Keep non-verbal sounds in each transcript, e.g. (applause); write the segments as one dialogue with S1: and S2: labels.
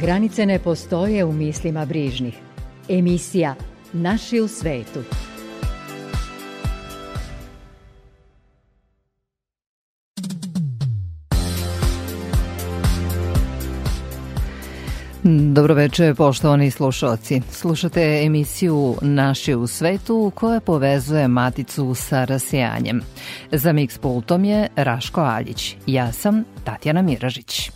S1: Granice ne postoje u mislima brižnih. Emisija Naši u svetu.
S2: Dobro večer, poštovani slušalci. Slušate emisiju Naši u svetu koja povezuje Maticu sa rasijanjem. Za Mix Pultom je Raško Aljić. Ja sam Tatjana Miražić.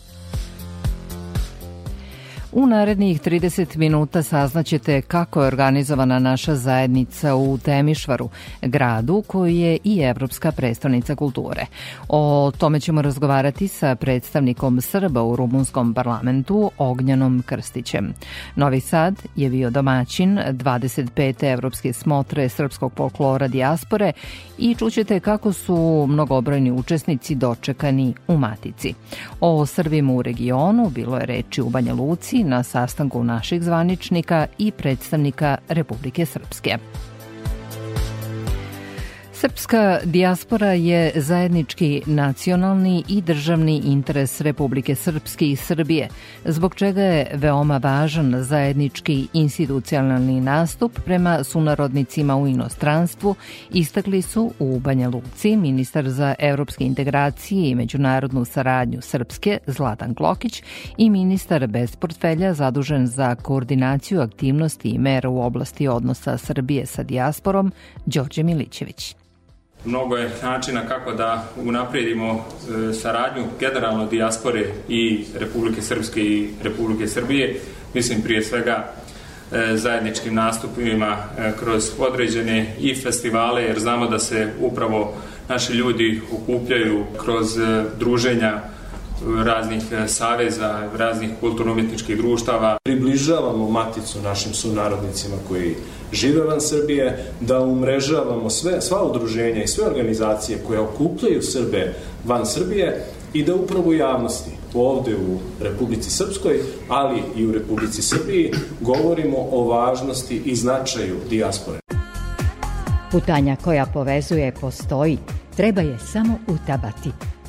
S2: U narednih 30 minuta saznaćete kako je organizovana naša zajednica u Temišvaru, gradu koji je i evropska predstavnica kulture. O tome ćemo razgovarati sa predstavnikom Srba u rumunskom parlamentu Ognjanom Krstićem. Novi Sad je bio domaćin 25. evropske smotre srpskog folklora dijaspore i čućete kako su mnogobrojni učesnici dočekani u Matici. O Srbima u regionu bilo je reči u Banja Luci, na sastanku naših zvaničnika i predstavnika Republike Srpske. Srpska dijaspora je zajednički nacionalni i državni interes Republike Srpske i Srbije, zbog čega je veoma važan zajednički institucionalni nastup prema sunarodnicima u inostranstvu, istakli su u Banja Luci ministar za evropske integracije i međunarodnu saradnju Srpske Zlatan Klokić i ministar bez portfelja zadužen za koordinaciju aktivnosti i mera u oblasti odnosa Srbije sa dijasporom Đorđe Milićević
S3: mnogo je načina kako da unaprijedimo e, saradnju generalno dijaspore i Republike Srpske i Republike Srbije. Mislim prije svega e, zajedničkim nastupima e, kroz određene i festivale jer znamo da se upravo naši ljudi okupljaju kroz druženja raznih e, saveza, raznih kulturno-umetničkih društava. Približavamo maticu našim sunarodnicima koji žive van Srbije, da umrežavamo sve, sva udruženja i sve organizacije koje okupljaju Srbe van Srbije i da upravo javnosti ovde u Republici Srpskoj, ali i u Republici Srbiji, govorimo o važnosti i značaju dijaspore.
S1: Putanja koja povezuje postoji, treba je samo utabati.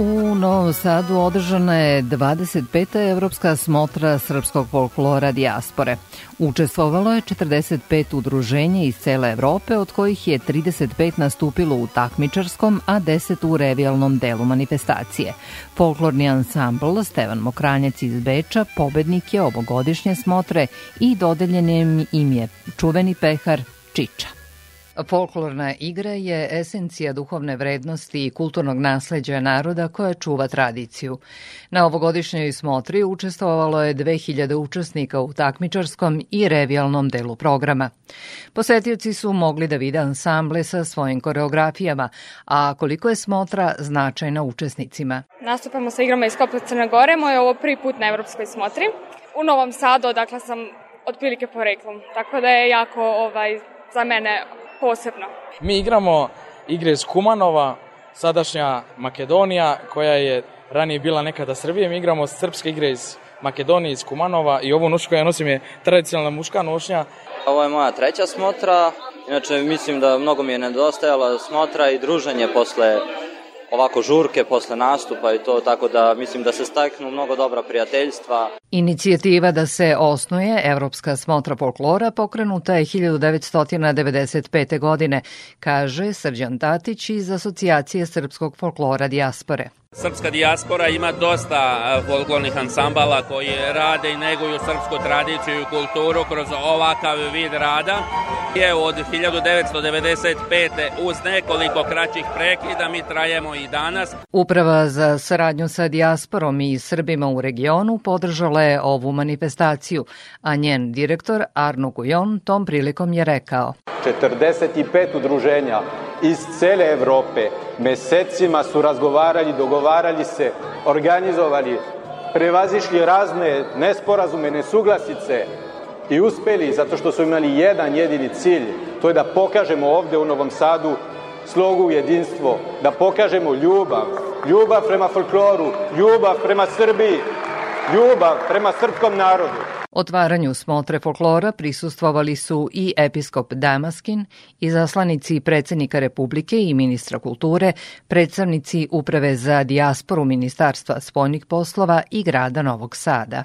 S2: U Novom Sadu održana je 25. evropska smotra srpskog folklora dijaspore. Učestvovalo je 45 udruženja iz cele Evrope, od kojih je 35 nastupilo u takmičarskom, a 10 u revijalnom delu manifestacije. Folklorni ansambl Stevan Mokranjac iz Beča pobednik je ovogodišnje smotre i dodeljen im je čuveni pehar Čiča. Folklorna igra je esencija duhovne vrednosti i kulturnog nasleđa naroda koja čuva tradiciju. Na ovogodišnjoj smotri učestvovalo je 2000 učesnika u takmičarskom i revijalnom delu programa. Posetioci su mogli da vide ansamble sa svojim koreografijama, a koliko je smotra značajna učesnicima.
S4: Nastupamo sa igrama iz Kopla Crne Gore, moj ovo prvi put na Evropskoj smotri. U Novom Sadu, odakle sam otprilike poreklom, tako da je jako ovaj, za mene posebno.
S5: Mi igramo igre iz Kumanova, sadašnja Makedonija, koja je ranije bila nekada Srbije. Mi igramo srpske igre iz Makedonije, iz Kumanova i ovu nošu koju ja nosim je tradicionalna muška nošnja.
S6: Ovo je moja treća smotra, inače mislim da mnogo mi je nedostajala smotra i druženje posle ovako žurke posle nastupa i to, tako da mislim da se staknu mnogo dobra prijateljstva.
S2: Inicijativa da se osnuje Evropska smotra folklora pokrenuta je 1995. godine, kaže Srđan Tatić iz Asocijacije srpskog folklora Dijaspore.
S7: Srpska dijaspora ima dosta folklornih ansambala koji rade i neguju srpsku tradiciju i kulturu kroz ovakav vid rada Je od 1995. uz nekoliko kraćih prekida mi trajemo i danas.
S2: Uprava za saradnju sa dijasporom i Srbima u regionu podržala je ovu manifestaciju, a njen direktor Arno Gujon tom prilikom je rekao.
S8: 45 udruženja iz cele Evrope mesecima su razgovarali, dogovarali se, organizovali, prevazišli razne nesporazume, nesuglasice, I uspeli, zato što su imali jedan jedini cilj, to je da pokažemo ovde u Novom Sadu slogu jedinstvo, da pokažemo ljubav, ljubav prema folkloru, ljubav prema Srbiji, ljubav prema srpskom narodu.
S2: Otvaranju smotre folklora prisustvovali su i episkop Damaskin, i zaslanici predsednika Republike i ministra kulture, predstavnici Uprave za dijasporu Ministarstva spoljnih poslova i grada Novog Sada.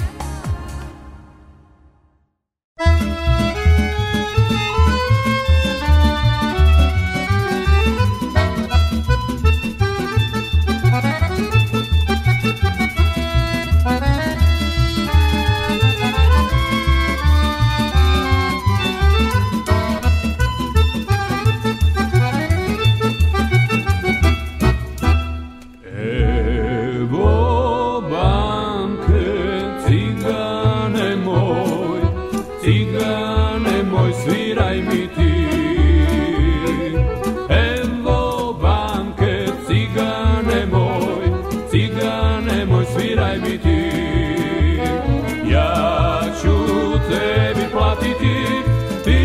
S1: platiti Ja ću tebi platiti Ti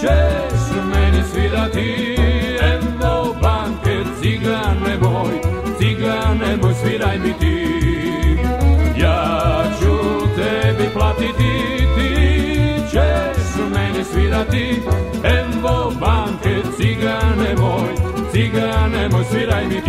S1: ćeš meni svirati Eno banke, cigane moj Cigane moj, sviraj mi ti Ja ću tebi platiti Ti ćeš meni svirati Evo banke, cigane moj Cigane moj, sviraj mi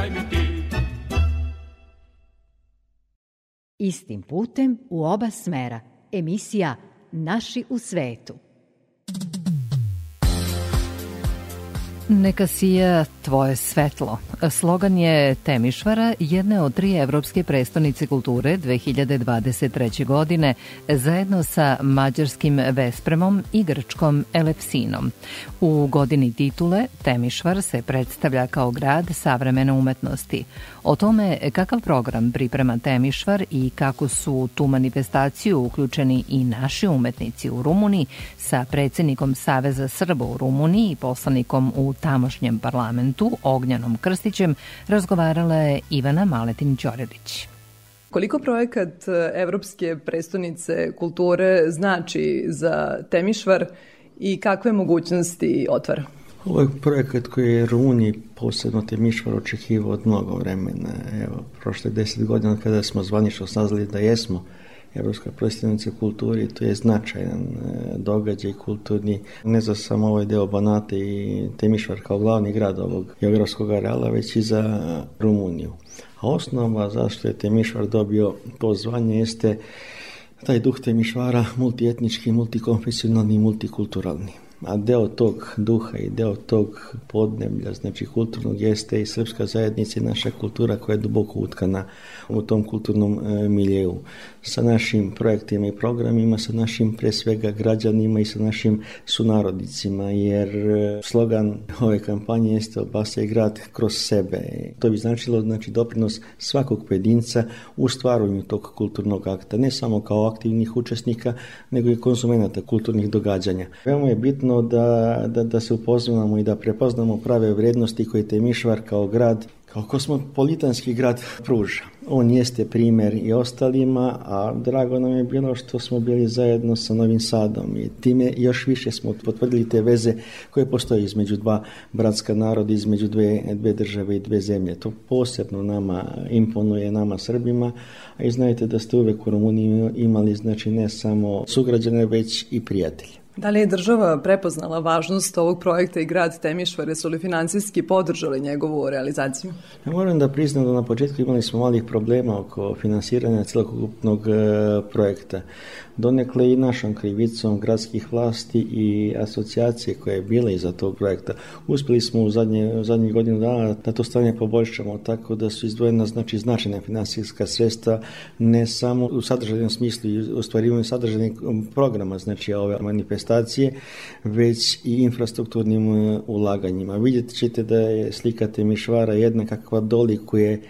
S2: daj mi ti. Istim putem u oba smera. Emisija Naši u svetu. Neka sija tvoje svetlo. Slogan je Temišvara, jedne od tri evropske prestonice kulture 2023. godine, zajedno sa mađarskim Vespremom i grčkom Elepsinom. U godini titule Temišvar se predstavlja kao grad savremene umetnosti. O tome kakav program priprema Temišvar i kako su tu manifestaciju uključeni i naši umetnici u Rumuniji sa predsednikom Saveza Srba u Rumuniji i poslanikom u tamošnjem parlamentu Ognjanom Krstićem razgovarala je Ivana Maletin-Đorilić.
S9: Koliko projekat e, Evropske prestonice kulture znači za Temišvar i kakve mogućnosti otvara?
S10: Ovo je projekat koji je Runi, posebno te Mišvar, očekivao od mnogo vremena. Evo, prošle deset godina kada smo zvanično saznali da jesmo Evropska predstavnica kulturi, to je značajan e, događaj kulturni, ne za samo ovaj deo Banate i Temišvar kao glavni grad ovog geografskog areala, već i za Rumuniju. A osnova zašto je Temišvar dobio to zvanje jeste taj duh Temišvara multietnički, multikonfesionalni i multikulturalni a deo tog duha i deo tog podneblja, znači kulturnog, jeste i srpska zajednica i naša kultura koja je duboko utkana u tom kulturnom e, miljeu. Sa našim projektima i programima, sa našim pre svega građanima i sa našim sunarodnicima, jer e, slogan ove kampanje jeste obastaj grad kroz sebe. To bi značilo znači, doprinos svakog pojedinca u stvaranju tog kulturnog akta, ne samo kao aktivnih učesnika, nego i konzumenata kulturnih događanja. Veoma je bitno bitno da, da, da se upoznamo i da prepoznamo prave vrednosti koje Temišvar kao grad kao kosmopolitanski grad pruža. On jeste primer i ostalima, a drago nam je bilo što smo bili zajedno sa Novim Sadom i time još više smo potvrdili te veze koje postoje između dva bratska naroda, između dve, dve države i dve zemlje. To posebno nama imponuje, nama Srbima, a i znajte da ste uvek u Rumuniji imali znači ne samo sugrađane, već i prijatelje.
S9: Da li je država prepoznala važnost ovog projekta i grad Temišvare su li financijski podržali njegovu realizaciju?
S10: Ja moram da priznam da na početku imali smo malih problema oko finansiranja celokupnog e, projekta. Donekle i našom krivicom gradskih vlasti i asocijacije koje je bila iza tog projekta. Uspeli smo u zadnje, u zadnjih godinu dana da to stanje poboljšamo, tako da su izdvojena znači, značajna finansijska sredstva ne samo u sadržajnom smislu i ostvarivanju sadržajnih programa, znači ove manifestacije manifestacije, već i infrastrukturnim e, ulaganjima. Vidjet ćete da je slika Temišvara jedna kakva dolikuje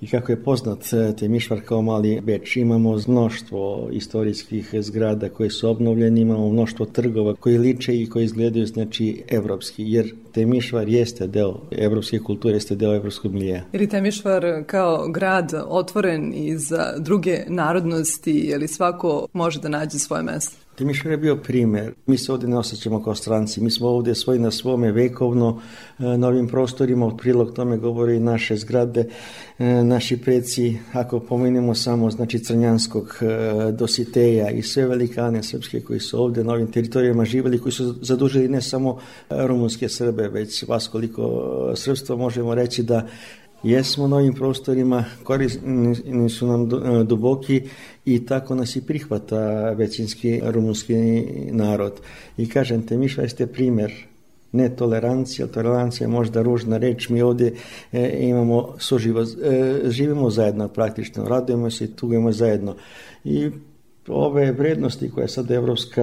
S10: i kako je poznat e, Temišvar kao mali Beč, imamo mnoštvo istorijskih zgrada koje su obnovljene, imamo mnoštvo trgova koji liče i koji izgledaju znači evropski, jer Temišvar jeste deo evropske kulture, jeste deo evropskog milija.
S9: Je li Temišvar kao grad otvoren i za druge narodnosti, je li svako može da nađe svoje mesto?
S10: Timišvar je bio primjer. Mi se ovdje ne osjećamo kao stranci. Mi smo ovdje svoji na svome vekovno, e, na ovim prostorima. U prilog tome govori i naše zgrade, e, naši preci. Ako pomenemo samo znači Crnjanskog e, dositeja i sve velikane srpske koji su ovdje na ovim teritorijama živjeli, koji su zadužili ne samo rumunske Srbe, već vas koliko srpstva možemo reći da jesmo na ovim prostorima, korisni su nam e, duboki i tako nas i prihvata većinski rumunski narod. I kažem te, Miša, jeste primer ne tolerancija, tolerancija je možda ružna reč, mi ovdje e, imamo suživot, e, živimo zajedno praktično, radujemo se i tugujemo zajedno. I ove vrednosti koje sad Evropska,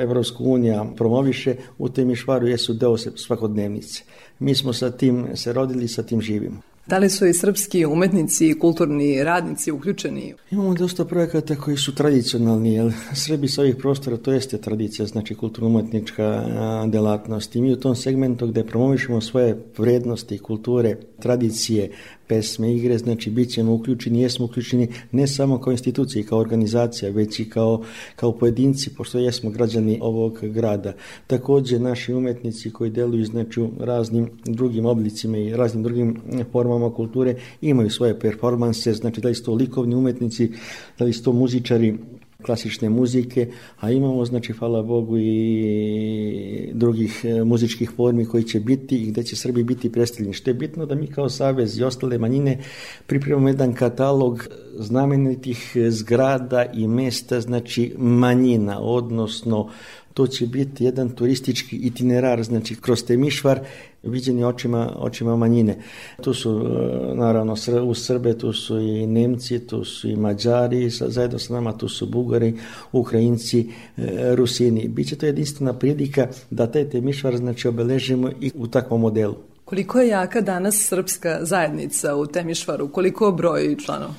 S10: e, Evropska unija promoviše u tem jesu deo svakodnevnice. Mi smo sa tim se rodili, sa tim živimo.
S9: Da li su i srpski umetnici i kulturni radnici uključeni?
S10: Imamo dosta projekata koji su tradicionalni, jer Srbi sa ovih prostora to jeste tradicija, znači kulturno-umetnička delatnost. I mi u tom segmentu gde promovišemo svoje vrednosti, kulture, tradicije, pesme, igre, znači bit ćemo uključeni, jesmo uključeni ne samo kao institucije, kao organizacija, već i kao, kao pojedinci, pošto jesmo građani ovog grada. Takođe, naši umetnici koji deluju znači, u raznim drugim oblicima i raznim drugim formama kulture imaju svoje performanse, znači da li su to likovni umetnici, da li su to muzičari, klasične muzike, a imamo, znači, hvala Bogu, i drugih e, muzičkih formi koji će biti i gde će Srbi biti predstavljeni. Što je bitno da mi kao Savez i ostale manjine pripremamo jedan katalog znamenitih zgrada i mesta, znači manjina, odnosno to će biti jedan turistički itinerar, znači kroz Temišvar, viđeni očima, očima manjine. Tu su e, naravno u Srbe, tu su i Nemci, tu su i Mađari, zajedno sa nama tu su Bugari, Ukrajinci, e, Rusini. Biće to jedinstvena prilika da taj Temišvar znači obeležimo i u takvom modelu.
S9: Koliko je jaka danas srpska zajednica u Temišvaru? Koliko broji članova?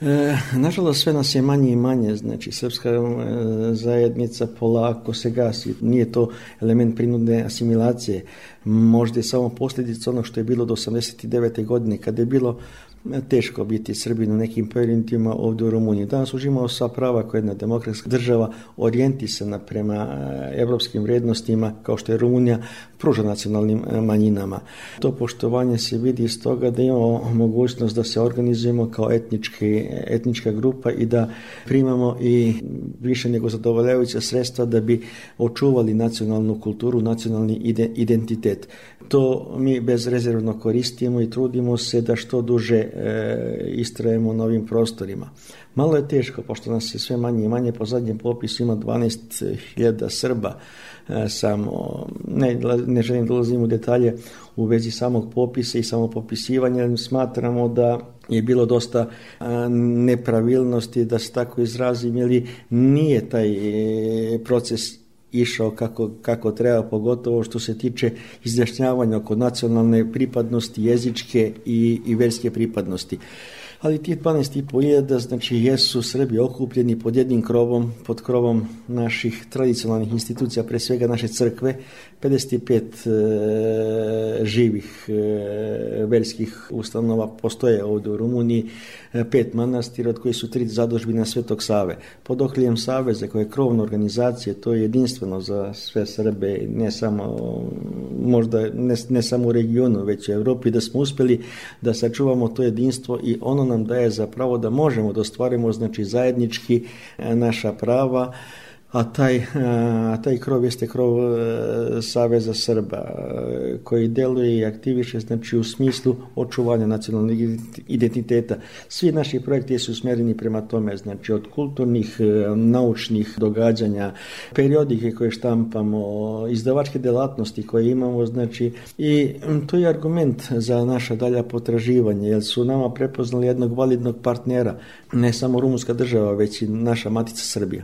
S10: E, nažalost, sve nas je manje i manje, znači srpska e, zajednica polako se gasi, nije to element prinudne asimilacije, možda je samo posljedica onog što je bilo do 89. godine, kada je bilo e, teško biti Srbin u nekim periodima ovdje u Rumuniji. Danas užimao sa prava koja je jedna demokratska država orijentisana prema e, evropskim vrijednostima kao što je Rumunija, pruža nacionalnim e, manjinama. To poštovanje se vidi iz toga da imamo mogućnost da se organizujemo kao etnički, etnička grupa i da primamo i više nego zadovoljavajuća sredstva da bi očuvali nacionalnu kulturu, nacionalni ide, identitet. To mi bezrezervno koristimo i trudimo se da što duže e, istrajemo na ovim prostorima. Malo je teško, pošto nas je sve manje i manje, po zadnjem popisu ima 12.000 Srba, e, samo ne ne želim da ulazim u detalje u vezi samog popisa i samopopisivanja, smatramo da je bilo dosta nepravilnosti, da se tako izrazim, ili nije taj e, proces išao kako, kako treba, pogotovo što se tiče izjašnjavanja oko nacionalne pripadnosti, jezičke i, i verske pripadnosti ali tih 12.500 znači jesu Srbi okupljeni pod jednim krovom, pod krovom naših tradicionalnih institucija, pre svega naše crkve, 55 e, živih e, verskih ustanova postoje ovde u Rumuniji, e, pet manastira od koji su tri zadužbina Svetog Save. Pod okriljem Saveza koje je krovna organizacija, to je jedinstveno za sve Srbe, ne samo možda ne, ne samo u regionu, već i u Europi, da smo uspeli da sačuvamo to jedinstvo i ono nam daje zapravo da možemo da ostvarimo znači zajednički e, naša prava a taj, a taj krov jeste krov e, Saveza Srba e, koji deluje i aktiviše znači u smislu očuvanja nacionalnog identiteta. Svi naši projekti su usmereni prema tome, znači od kulturnih, e, naučnih događanja, periodike koje štampamo, izdavačke delatnosti koje imamo, znači i to je argument za naša dalja potraživanja, jer su nama prepoznali jednog validnog partnera, ne samo rumunska država, već i naša matica Srbija.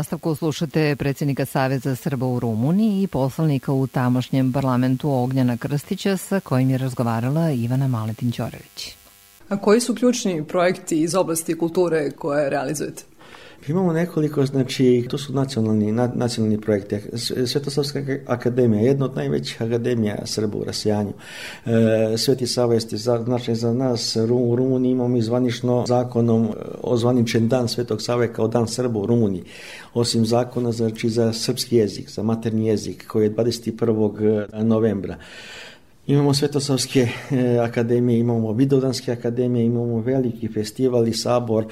S2: nastavku slušate predsjednika Saveza Srba u Rumuniji i poslanika u tamošnjem parlamentu Ognjana Krstića sa kojim je razgovarala Ivana Maletin-Ćorević.
S9: A koji su ključni projekti iz oblasti kulture koje realizujete?
S10: Imamo nekoliko, znači, to su nacionalni, na, nacionalni projekti. Svetosavska akademija, jedna od najvećih akademija Srba u rasijanju. E, Sveti savesti, znači za za nas u Rumuniji imamo mi zvanično zakonom e, ozvaničen dan Svetog Save kao dan Srba u Rumuniji. Osim zakona, znači za srpski jezik, za materni jezik, koji je 21. novembra. Imamo Svetosavske e, akademije, imamo Vidodanske akademije, imamo veliki festival i sabor e,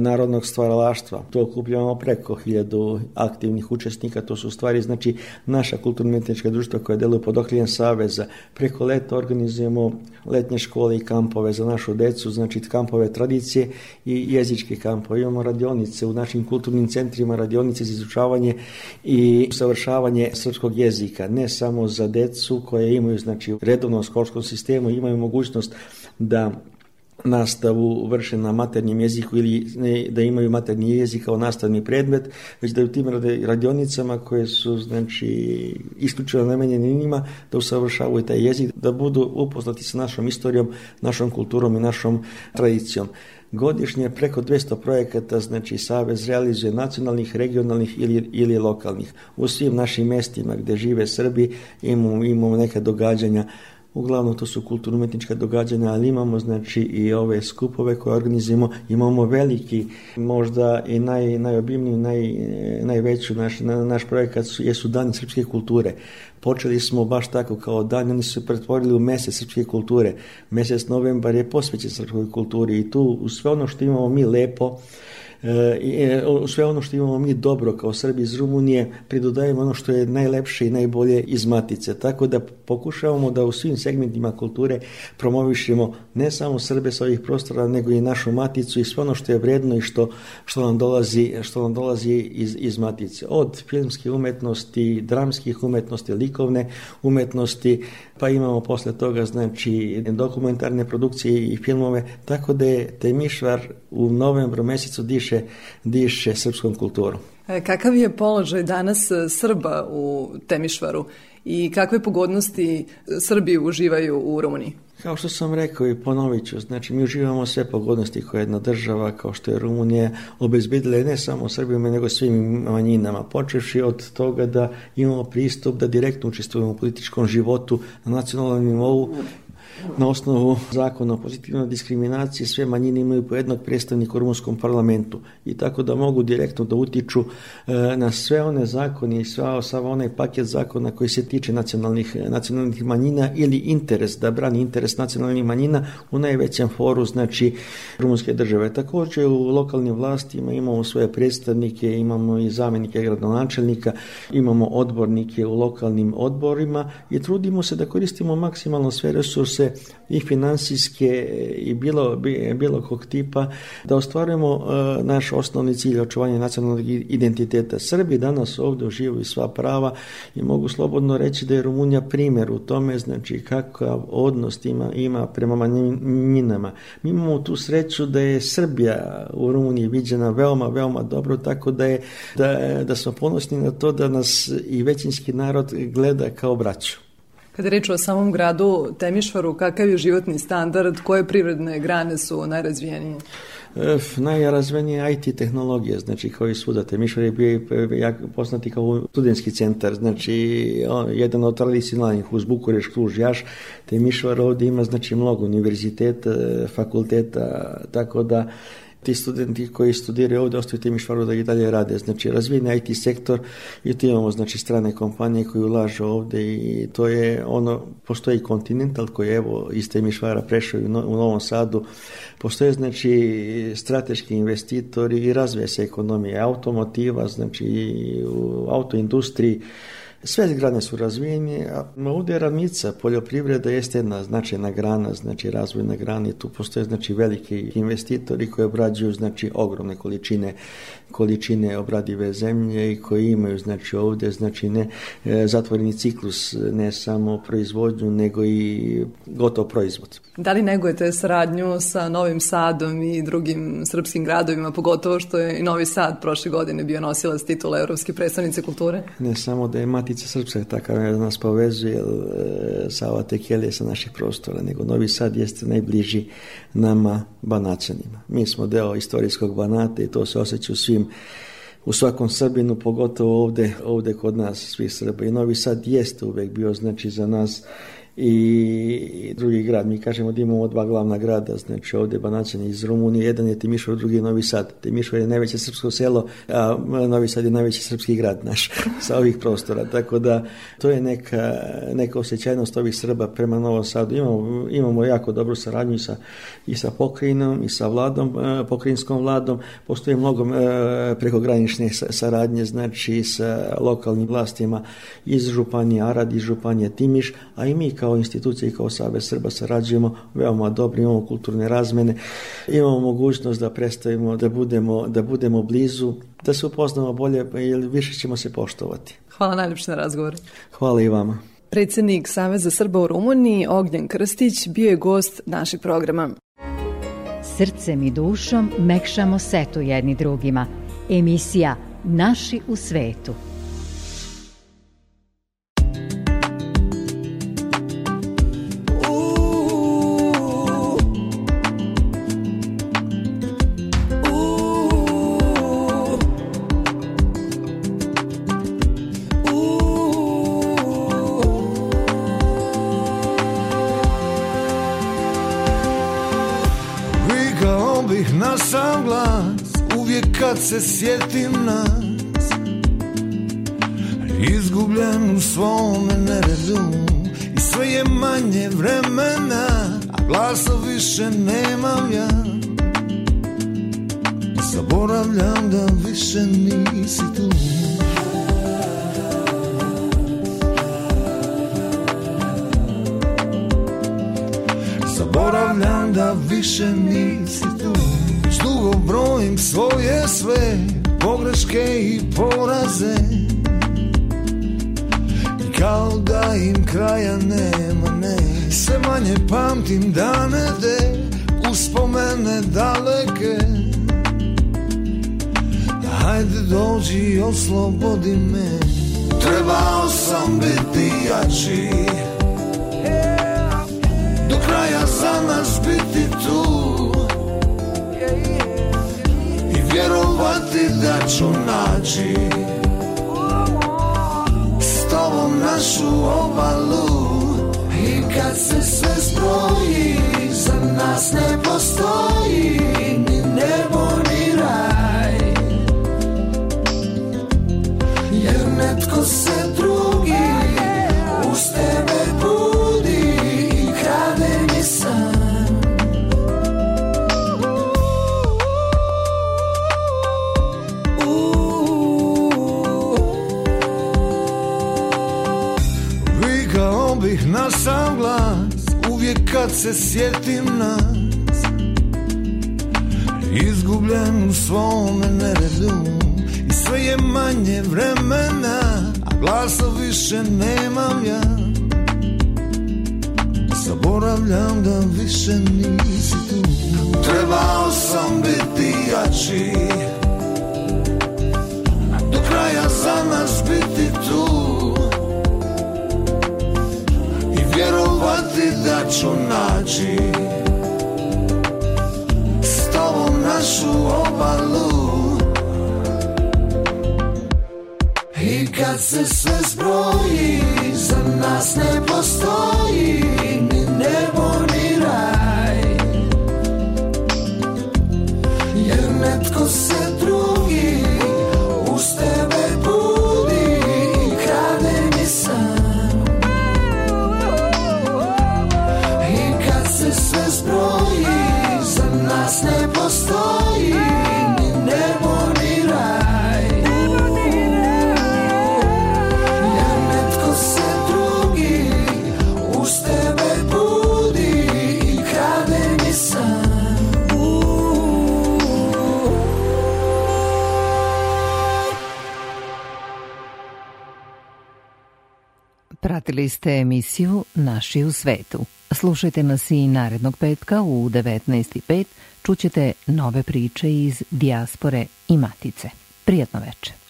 S10: narodnog stvaralaštva. To okupljamo preko hiljadu aktivnih učesnika, to su stvari, znači naša kulturno-umetnička društva koja deluju pod okriljem Saveza. Preko leta organizujemo letnje škole i kampove za našu decu, znači kampove tradicije i jezičke kampove. Imamo radionice u našim kulturnim centrima, radionice za izučavanje i savršavanje srpskog jezika, ne samo za decu koje imaju znači znači u redovnom školskom sistemu imaju mogućnost da nastavu vrše na maternjem jeziku ili ne, da imaju maternji jezik kao nastavni predmet, već da u tim radionicama koje su znači isključivo namenjene njima da usavršavaju taj jezik, da budu upoznati sa našom istorijom, našom kulturom i našom tradicijom. Godišnje preko 200 projekata, znači Savez realizuje nacionalnih, regionalnih ili, ili lokalnih. U svim našim mestima gde žive Srbi imamo, imamo neka događanja Uglavnom to su kulturno-umetnička događanja, ali imamo znači i ove skupove koje organizujemo, imamo veliki, možda i naj, najobimniji, naj, najveći naš, na, naš projekat su, jesu Dani srpske kulture. Počeli smo baš tako kao dan, oni su se pretvorili u mesec srpske kulture. Mesec novembar je posvećen srpskoj kulturi i tu sve ono što imamo mi lepo, e, e sve ono što imamo mi dobro kao Srbi iz Rumunije pridodajemo ono što je najlepše i najbolje iz matice. Tako da pokušavamo da u svim segmentima kulture promovišemo ne samo Srbe sa ovih prostora, nego i našu maticu i sve ono što je vredno i što, što, nam, dolazi, što nam dolazi iz, iz matice. Od filmske umetnosti, dramskih umetnosti, likovne umetnosti, pa imamo posle toga znači dokumentarne produkcije i filmove, tako da je Temišvar u novembru mesecu diše, diše srpskom kulturom.
S9: E, kakav je položaj danas e, Srba u Temišvaru i kakve pogodnosti e, Srbi uživaju u Rumuniji?
S10: Kao što sam rekao i ponovit ću, znači mi uživamo sve pogodnosti koje jedna država kao što je Rumunija obezbedila ne samo Srbima nego svim manjinama, počevši od toga da imamo pristup da direktno učestvujemo u političkom životu na nacionalnom nivou na osnovu zakona o pozitivnoj diskriminaciji sve manjine imaju po jednog predstavnika u rumunskom parlamentu i tako da mogu direktno da utiču e, na sve one zakone i sva, sav onaj paket zakona koji se tiče nacionalnih, nacionalnih manjina ili interes, da brani interes nacionalnih manjina u najvećem foru, znači rumunske države. Također u lokalnim vlastima imamo svoje predstavnike, imamo i zamjenike gradonačelnika, imamo odbornike u lokalnim odborima i trudimo se da koristimo maksimalno sve resurse resurse i financijske eh, i bilo, bilo kog tipa da ostvarujemo eh, naš osnovni cilj očuvanja nacionalnog identiteta. Srbi danas ovdje uživaju sva prava i mogu slobodno reći da je Rumunija primjer u tome znači kakav odnos ima, ima prema manjinama. Mi imamo tu sreću da je Srbija u Rumuniji viđena veoma, veoma dobro tako da, je, da, da smo ponosni na to da nas i većinski narod gleda kao braću.
S9: Kada reč o samom gradu Temišvaru, kakav je životni standard, koje privredne grane su najrazvijenije?
S10: E, najrazvijenije IT tehnologije, znači koji svuda Temišvar je bio jak, poznati kao studentski centar, znači jedan od tradicionalnih uz Bukureš, Kluž, Jaš, Temišvar ovdje ima znači mnogo univerziteta, e, fakulteta, tako da ti studenti koji studiraju ovdje ostaju tim Timišvaru da i dalje rade. Znači razvijen IT sektor i tu imamo znači, strane kompanije koje ulažu ovdje i to je ono, postoji Continental koji je evo iz Timišvara prešao u, no, u Novom Sadu, postoje znači strateški investitori i razvije se ekonomija automotiva, znači u autoindustriji, Sve zgrane su razvijene, a ovdje je ravnica, poljoprivreda jeste jedna značajna grana, znači razvojna grana i tu postoje znači veliki investitori koji obrađuju znači ogromne količine količine obradive zemlje i koji imaju znači ovdje znači ne e, zatvoreni ciklus ne samo proizvodnju nego i gotov proizvod.
S9: Da li negujete saradnju sa Novim Sadom i drugim srpskim gradovima, pogotovo što je i Novi Sad prošle godine bio nosilac titula Evropske predstavnice kulture?
S10: Ne samo da je mati Matica Srpska je ta nas povezuje e, sa Ovatekelije, sa naših prostora, nego Novi Sad jeste najbliži nama Banaćanima. Mi smo deo istorijskog Banata i to se osjeća u svim u svakom Srbinu, pogotovo ovde, ovde kod nas, svi Srba. I Novi Sad jeste uvek bio znači za nas i drugi grad. Mi kažemo da imamo dva glavna grada, znači ovdje Banaćan iz Rumunije, jedan je Timišov, drugi je Novi Sad. Timišov je najveće srpsko selo, a Novi Sad je najveći srpski grad naš (laughs) sa ovih prostora. Tako da to je neka, neka osjećajnost ovih Srba prema Novom Sadu. Imamo, imamo jako dobru saradnju sa, i sa pokrinom i sa vladom, e, pokrinskom vladom. Postoji mnogo e, prekogranične saradnje, znači sa lokalnim vlastima iz Županije Arad, iz Županije Timiš, a i mi kao institucije i kao Savez Srba sarađujemo veoma dobro, imamo kulturne razmene, imamo mogućnost da predstavimo, da budemo, da budemo blizu, da se upoznamo bolje, ili više ćemo se poštovati.
S9: Hvala najljepše na razgovor.
S10: Hvala i vama.
S9: Predsednik Saveza Srba u Rumuniji Ognjan Krstić bio je gost našeg programa.
S1: Srcem i dušom mekšamo setu jedni drugima. Emisija Naši u svetu. se siente moje sve pogreške i poraze I kao da im kraja nema, ne Sve manje pamtim dane de Uspomene daleke Hajde dođi i oslobodi me Trebao sam biti jači Do kraja za nas biti tu vjerovati da ću naći S tobom našu obalu I kad se sve zbroji Za nas ne postoji Ni nebo ni raj Jer netko se se sjetim nas Izgubljen u svome neredu I sve je manje vremena A glasa više nemam ja Zaboravljam da više nisi tu Trebao sam biti jači Do kraja za nas biti tu vjerovati da ću oči S tobom našu obalu I kad se sve zbroji Za nas ne postoji Pratili ste emisiju Naši u svetu. Slušajte nas i narednog petka u 19.05. Čućete nove priče iz dijaspore i matice. Prijatno večer.